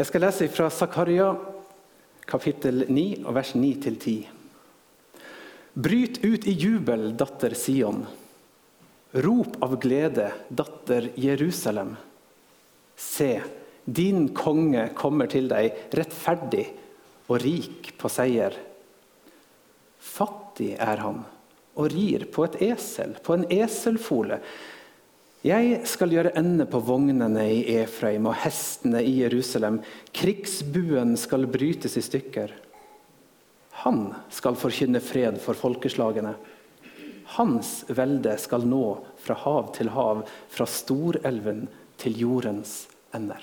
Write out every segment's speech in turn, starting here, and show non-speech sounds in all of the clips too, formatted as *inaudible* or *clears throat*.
Jeg skal lese fra Zakaria kapittel 9 og vers 9-10. Bryt ut i jubel, datter Sion. Rop av glede, datter Jerusalem. Se, din konge kommer til deg rettferdig og rik på seier. Fattig er han og rir på et esel, på en eselfole. Jeg skal gjøre ende på vognene i Efraim og hestene i Jerusalem. Krigsbuen skal brytes i stykker. Han skal forkynne fred for folkeslagene. Hans velde skal nå fra hav til hav, fra storelven til jordens ender.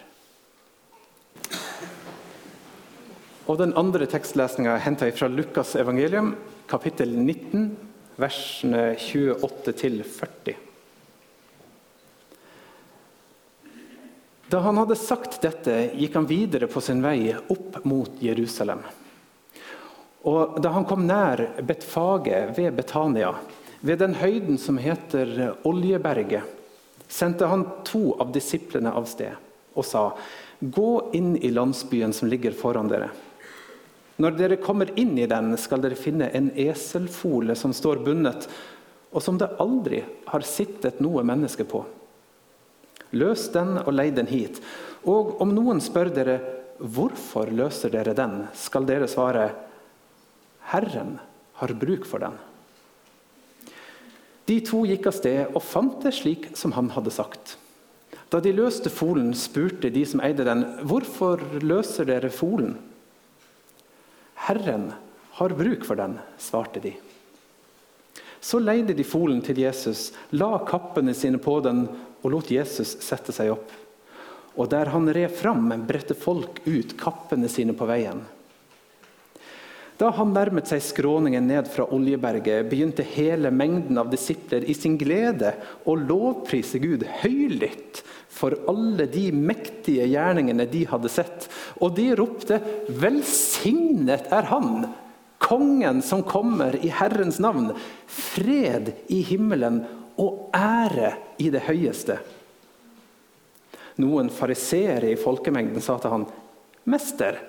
Og Den andre tekstlesninga er henta fra Lukas evangelium, kapittel 19, versene 28 40. Da han hadde sagt dette, gikk han videre på sin vei opp mot Jerusalem. Og Da han kom nær Betfage ved Betania, ved den høyden som heter Oljeberget, sendte han to av disiplene av sted og sa:" Gå inn i landsbyen som ligger foran dere. Når dere kommer inn i den, skal dere finne en eselfole som står bundet, og som det aldri har sittet noe menneske på. Løs den og leid den hit. Og om noen spør dere hvorfor løser dere den, skal dere svare Herren har bruk for den. De to gikk av sted og fant det slik som han hadde sagt. Da de løste folen, spurte de som eide den, hvorfor løser dere folen? Herren har bruk for den, svarte de. Så leide de folen til Jesus, la kappene sine på den og lot Jesus sette seg opp. Og der han red fram, bredte folk ut kappene sine på veien. Da han nærmet seg skråningen ned fra Oljeberget, begynte hele mengden av disipler i sin glede å lovprise Gud høylytt for alle de mektige gjerningene de hadde sett. Og de ropte 'Velsignet er Han, kongen som kommer i Herrens navn'. Fred i himmelen og ære i det høyeste. Noen fariseere i folkemengden sa til han, 'Mester,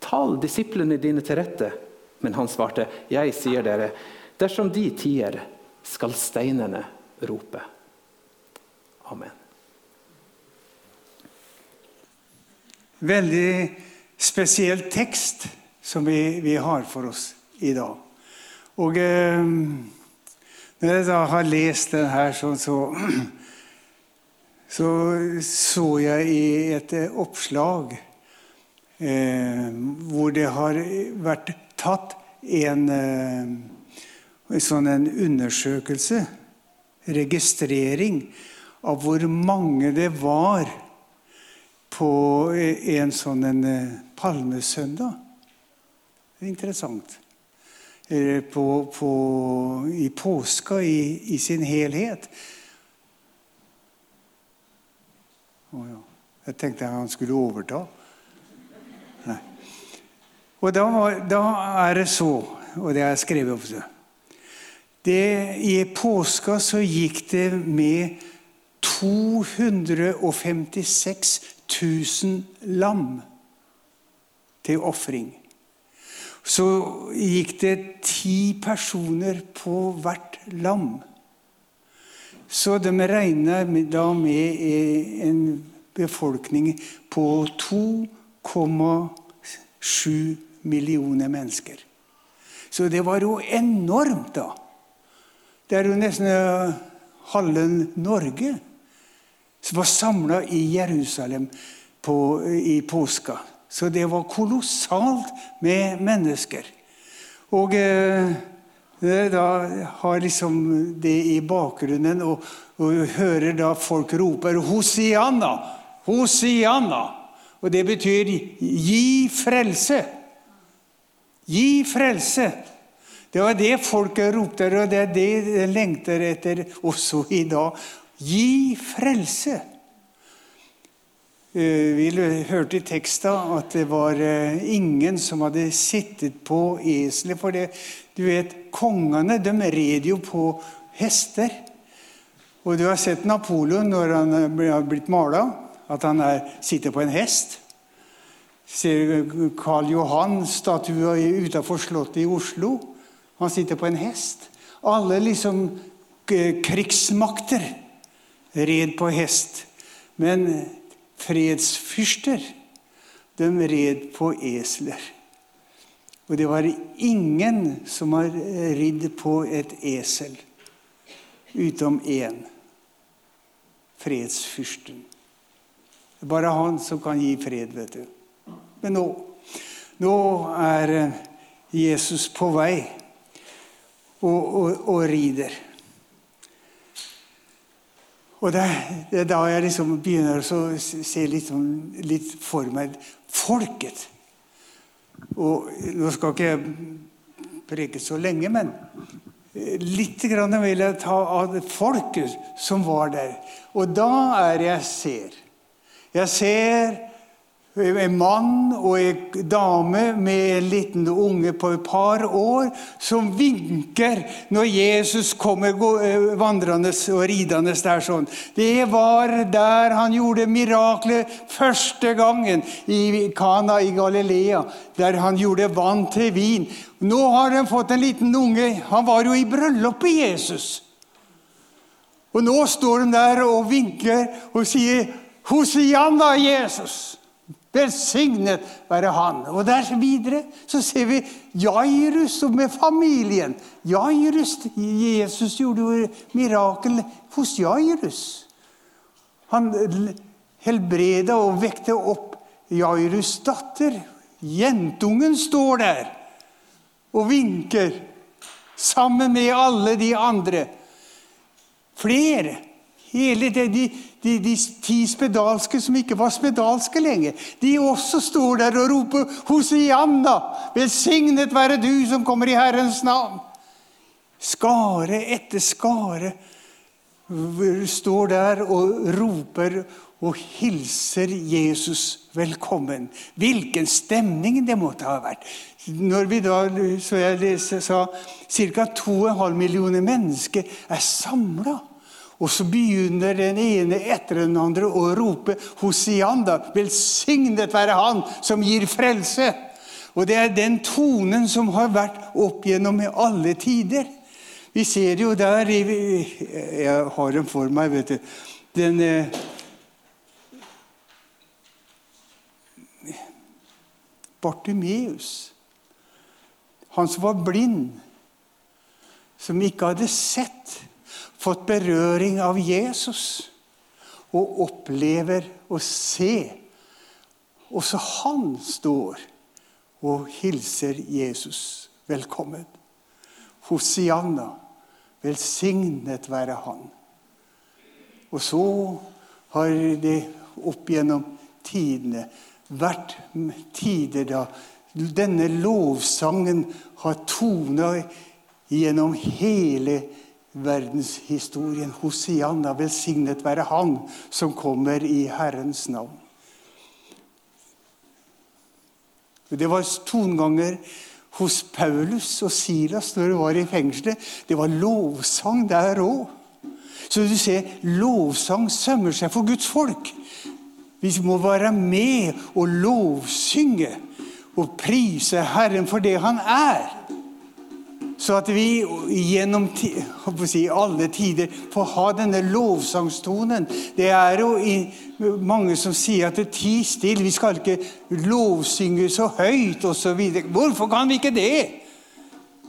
tal disiplene dine til rette.' Men han svarte, 'Jeg sier dere, dersom de tier, skal steinene rope.' Amen. Veldig spesiell tekst som vi, vi har for oss i dag. Og eh, når jeg da har lest den her, så, *clears throat* så så jeg i et eh, oppslag eh, hvor det har vært tatt en, eh, sånn en undersøkelse, registrering, av hvor mange det var på en sånn en eh, palmesøndag. Er interessant. Eh, på, på, i påska i, i, sin helhet. Oh, ja. Jeg tenkte han skulle overta. Nei. Og da, da, er det så, og det har jeg skrevet også det, I påska så gikk det med 256 000 lam til ofring så gikk det ti personer på hvert lam. Så de regna da med en befolkning på 2,7 millioner mennesker. Så det var jo enormt, da. Det er jo nesten eh, halve Norge som var samla i Jerusalem på, i påska. Så det var kolossalt med mennesker. Og eh, da har liksom det i bakgrunnen, og, og hører da folk roper 'Hosianna! Hosianna!' Og det betyr 'gi frelse'. Gi frelse. Det var det folket ropte, og det er det de lengter etter også i dag. Gi frelse. Eh, vi hørte i teksten at det var eh, ingen som hadde sittet på eselet. For det, du vet, kongene de red jo på hester. Og du har sett Napoleon når han har blitt mala, at han er, sitter på en hest. Ser Karl Johan, statua utenfor Slottet i Oslo. Han sitter på en hest. Alle liksom krigsmakter red på hest. Men fredsfyrster, de red på esler. Og det var ingen som har ridd på et esel, utom én fredsfyrsten. Det er bare han som kan gi fred, vet du. Men nå, nå er Jesus på vei og, og, og rider. Og det, det, er da jeg liksom begynner å se litt, sånn, litt for meg folket. Og nå skal ikke jeg preke så lenge, men litt grann vil jeg ta av folket som var der. Og da er jeg ser. Jeg ser en mann og en dame med en liten unge på et par år som vinker når Jesus kommer eh, vandrende og ridende der. sånn. Det var der han gjorde miraklet første gangen, i Kana i Galilea. Der han gjorde vann til vin. Nå har han fått en liten unge. Han var jo i bryllupet Jesus. Og nå står de der og vinker og sier Hosianna Jesus. Velsignet være han. Og der videre så ser vi Jairus med familien. Jairus, Jesus gjorde jo mirakel hos Jairus. Han helbreda og vekte opp Jairus' datter. Jentungen står der og vinker sammen med alle de andre. Flere. Hele det, de, de, de, ti spedalske som ikke var spedalske lenger, de også står der og roper 'Hosianna! Velsignet være du som kommer i Herrens navn!' Skare etter skare står der og roper og hilser Jesus velkommen. Hvilken stemning det måtte ha vært. Når vi da, så jeg leser, sa ca. 2,5 millioner mennesker er samla. Og så begynner den ene etter den andre å rope Hosianda. Velsignet være Han som gir frelse. Og det er den tonen som har vært opp gjennom alle tider. Vi ser jo der Jeg har den for meg, vet du. Den eh, Bartimeus. Han som var blind, som ikke hadde sett fått berøring av Jesus og opplever å se. Også han står og hilser Jesus velkommen. Hosianna, velsignet være Han. Og så har det opp gjennom tidene vært tider da denne lovsangen har tona gjennom hele livet verdenshistorien. Hosianna, velsignet være Han som kommer i Herrens navn. Det var tonganger hos Paulus og Silas når de var i fengselet. Det var lovsang der òg. Så du ser, lovsang sømmer seg for Guds folk. Vi må være med og lovsynge og prise Herren for det Han er. Så at vi gjennom si, alle tider får ha denne lovsangstonen. Det er jo mange som sier at det er ti stille, vi skal ikke lovsynge så høyt osv. Hvorfor kan vi ikke det?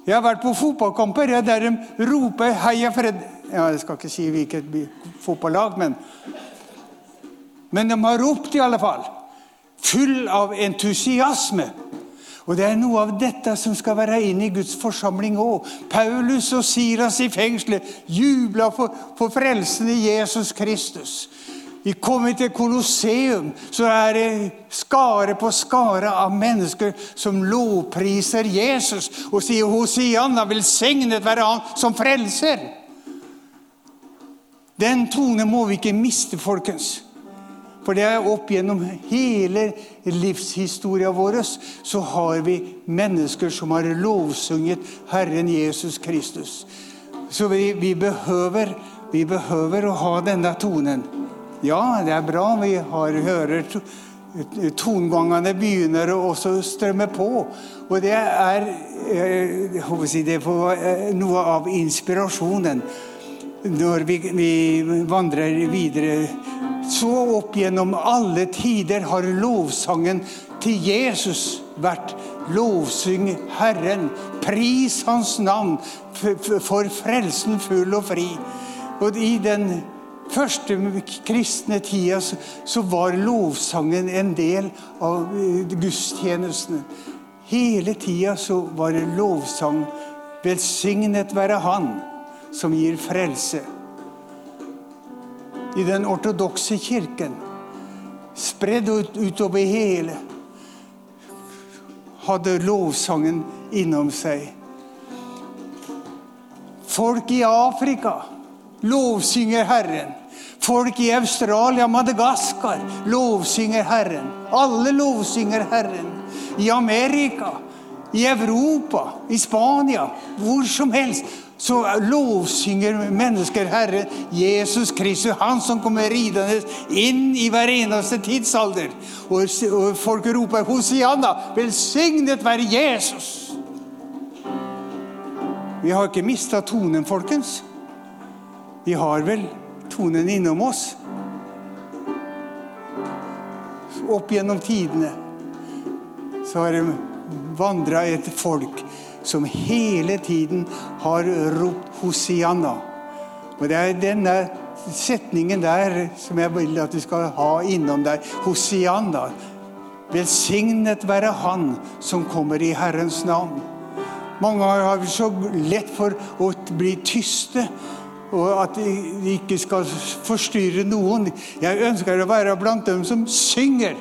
Jeg har vært på fotballkamper der de roper 'Heia Fred'. Ja, jeg skal ikke si hvilket fotballag, men Men de har ropt i alle fall. Full av entusiasme. Og Det er noe av dette som skal være inne i Guds forsamling òg. Paulus og Silas i fengselet jubla for, for frelsen i Jesus Kristus. Vi kommer til Kolosseum, så er det skare på skare av mennesker som lovpriser Jesus og sier 'Hosianna, velsignet være Han som frelser'. Den tone må vi ikke miste, folkens. For det er opp gjennom hele livshistoria vår så har vi mennesker som har lovsunget Herren Jesus Kristus. Så vi, vi, behøver, vi behøver å ha denne tonen. Ja, det er bra vi har hører tongangene begynner å strømme på. Og det er, eh, si, det er noe av inspirasjonen når vi, vi vandrer videre. Så opp gjennom alle tider har lovsangen til Jesus vært lovsyng Herren, pris Hans navn, for frelsen full og fri. Og i den første kristne tida så var lovsangen en del av gudstjenestene. Hele tida så var det lovsang. Velsignet være Han som gir frelse. I den ortodokse kirken, spredd ut, utover hele, hadde lovsangen innom seg. Folk i Afrika lovsynger Herren. Folk i Australia, Madagaskar lovsynger Herren. Alle lovsynger Herren. I Amerika, i Europa, i Spania, hvor som helst så lovsynger mennesker Herre Jesus Kristus, han som kommer ridende inn i hver eneste tidsalder. Og, folk roper Hosianna, velsignet være Jesus! Vi har ikke mista tonen, folkens. Vi har vel tonen innom oss. Opp gjennom tidene så har det vandra et folk som hele tiden har ropt Hosianna. Og det er denne setningen der som jeg vil at du skal ha innom deg. Hosianna. Velsignet være Han som kommer i Herrens navn. Mange har så lett for å bli tyste og at de ikke skal forstyrre noen. Jeg ønsker å være blant dem som synger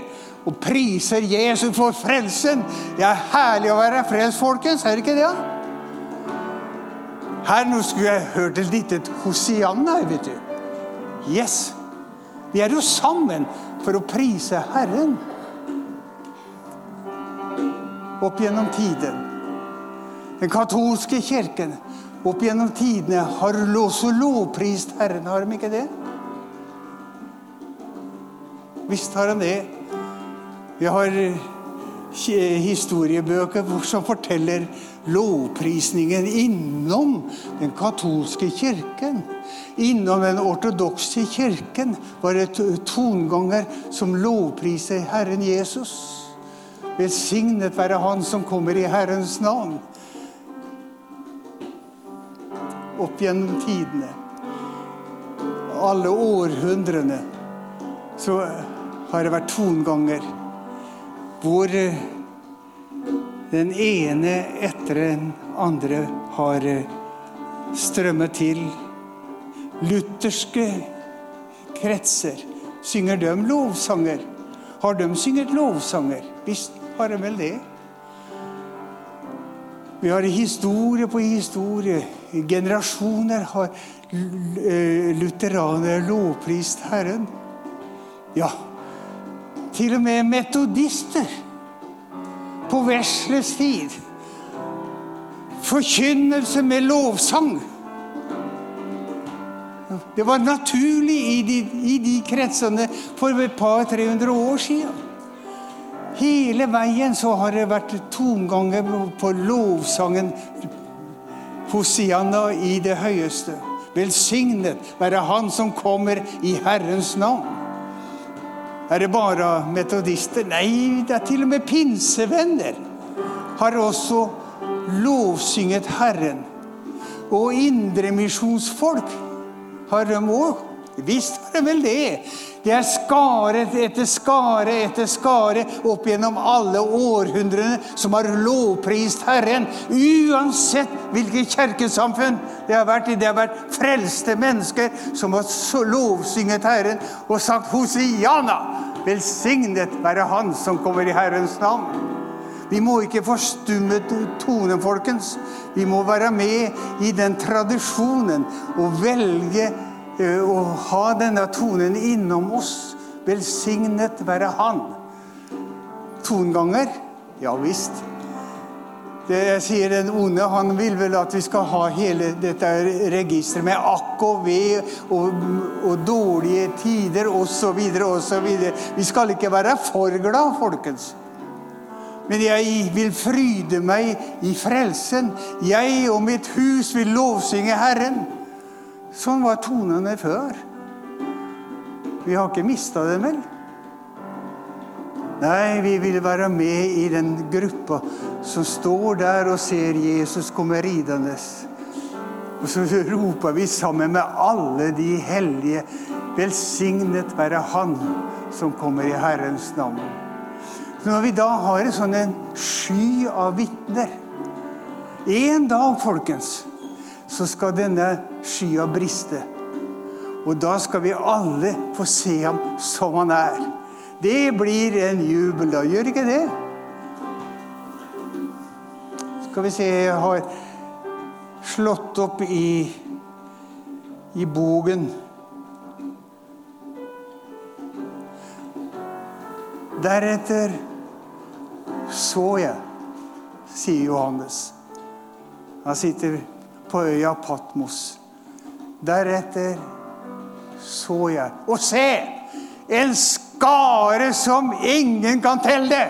og priser Jesus for frelsen. Det er herlig å være frelst, folkens. Er det ikke det? Her nå skulle jeg hørt et lite Hosianna, vet du. Yes. Vi er jo sammen for å prise Herren. Opp gjennom tiden. Den katolske kirken opp gjennom tidene har også lovprist Herren, har de ikke det? Visst har de det. Vi har eh, historiebøker som forteller lovprisningen innom den katolske kirken. Innom den ortodokse kirken var det tonganger som lovpriser Herren Jesus. Velsignet være Han som kommer i Herrens navn opp gjennom tidene, alle århundrene, så har det vært tonganger hvor eh, den ene etter den andre har eh, strømmet til. Lutherske kretser, synger de lovsanger? Har de synget lovsanger? Visst har de vel det. Vi har historie på historie. Generasjoner har eh, lutheranere lovprist Herren. Ja, til og med metodister på vesles tid. Forkynnelse med lovsang. Det var naturlig i de, i de kretsene for et par 300 år siden. Hele veien så har det vært tomganger på lovsangen Hosianna i det høyeste. Velsignet være Han som kommer i Herrens navn. Er det bare metodister? Nei, det er til og med pinsevenner. Har også lovsynget Herren. Og indremisjonsfolk har de òg. Visst var det vel det. Det er skare etter skare etter skare opp gjennom alle århundrene som har lovprist Herren. Uansett hvilket kirkesamfunn det har vært i. Det har vært frelste mennesker som har lovsynget Herren og sagt Hosiana! Velsignet være Han som kommer i Herrens navn. Vi må ikke forstumme tonen, folkens. Vi må være med i den tradisjonen og velge å ha denne tonen innom oss. Velsignet være Han. Tonganger? Ja visst. Det jeg sier Den onde han vil vel at vi skal ha hele dette registeret med akk og ved og, og dårlige tider osv. osv. Vi skal ikke være for glad, folkens. Men jeg vil fryde meg i frelsen. Jeg og mitt hus vil lovsynge Herren. Sånn var tonene før. Vi har ikke mista dem, vel? Nei, vi vil være med i den gruppa som står der og ser Jesus komme ridende. Og så roper vi sammen med alle de hellige Velsignet være Han som kommer i Herrens navn. Når vi da har en sånn sky av vitner En dag, folkens, så skal denne skya briste. Og da skal vi alle få se ham som han er. Det blir en jubel, da. Gjør ikke det? Skal vi se Jeg har slått opp i, i bogen. Deretter så jeg, sier Johannes. Han sitter på øya Patmos. Deretter så jeg Og se! En skare som ingen kan telle.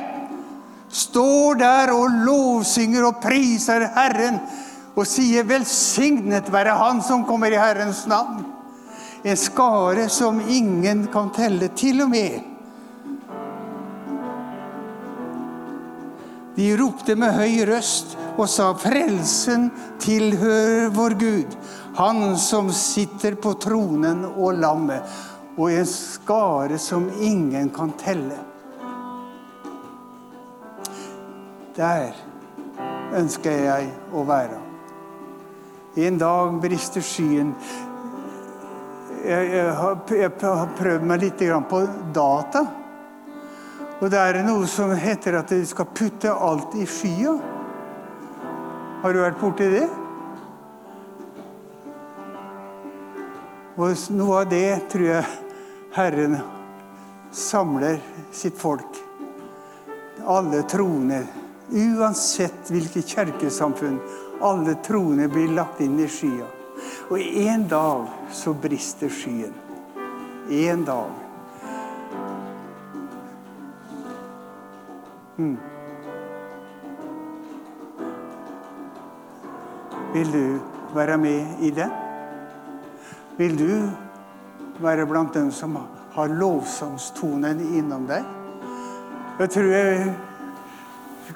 Står der og lovsynger og priser Herren og sier 'velsignet være Han som kommer i Herrens navn'. En skare som ingen kan telle, til og med. De ropte med høy røst og sa 'Frelsen tilhører vår Gud', Han som sitter på tronen og lammet og en skare som ingen kan telle. Der ønsker jeg å være. En dag brister skyen. Jeg, jeg, har, jeg har prøvd meg litt på data. Og det er noe som heter at du skal putte alt i skya. Har du vært borti det? Og noe av det tror jeg Herren samler sitt folk. Alle troende, uansett hvilket kirkesamfunn, alle troende blir lagt inn i skya. Og en dag så brister skyen. En dag. Mm. Vil du være med i det? Vil du være blant dem som har lovsangstonen innom deg. Jeg tror jeg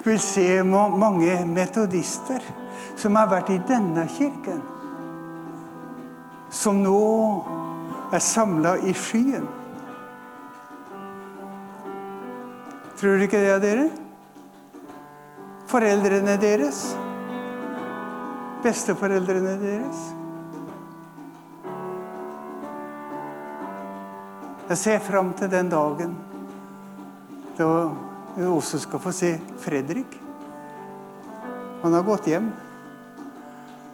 vil se mange metodister som har vært i denne kirken, som nå er samla i skyen. Tror du ikke det, dere? Foreldrene deres. Besteforeldrene deres. Jeg ser fram til den dagen da vi også skal få se Fredrik. Han har gått hjem.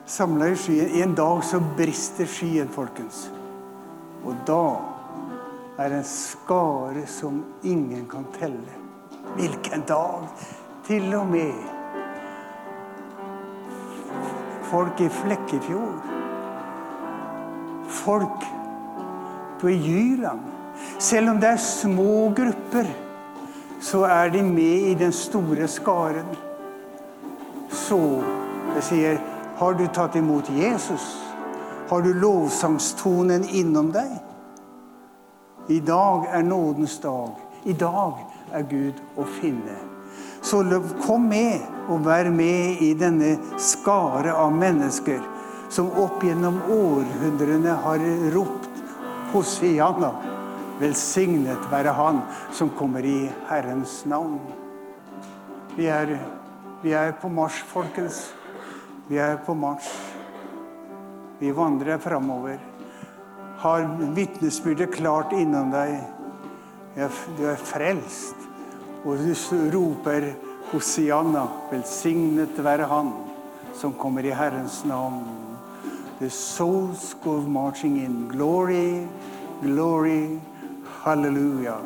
Samla i skyen. En dag så brister skyen, folkens. Og da er det en skare som ingen kan telle. Hvilken dag! Til og med folk i Flekkefjord. Folk på Jyland. Selv om det er små grupper, så er de med i den store skaren. Så jeg sier, har du tatt imot Jesus? Har du lovsangstonen innom deg? I dag er nådens dag. I dag er Gud å finne. Så kom med og vær med i denne skare av mennesker som opp gjennom århundrene har ropt Hosianna. Velsignet være Han som kommer i Herrens navn. Vi er, vi er på marsj, folkens. Vi er på marsj. Vi vandrer framover. Har vitnesbyrdet klart innom deg. Du er frelst. Og du roper Hosianna, velsignet være Han som kommer i Herrens navn. The souls go marching in. Glory, glory, Hallelujah.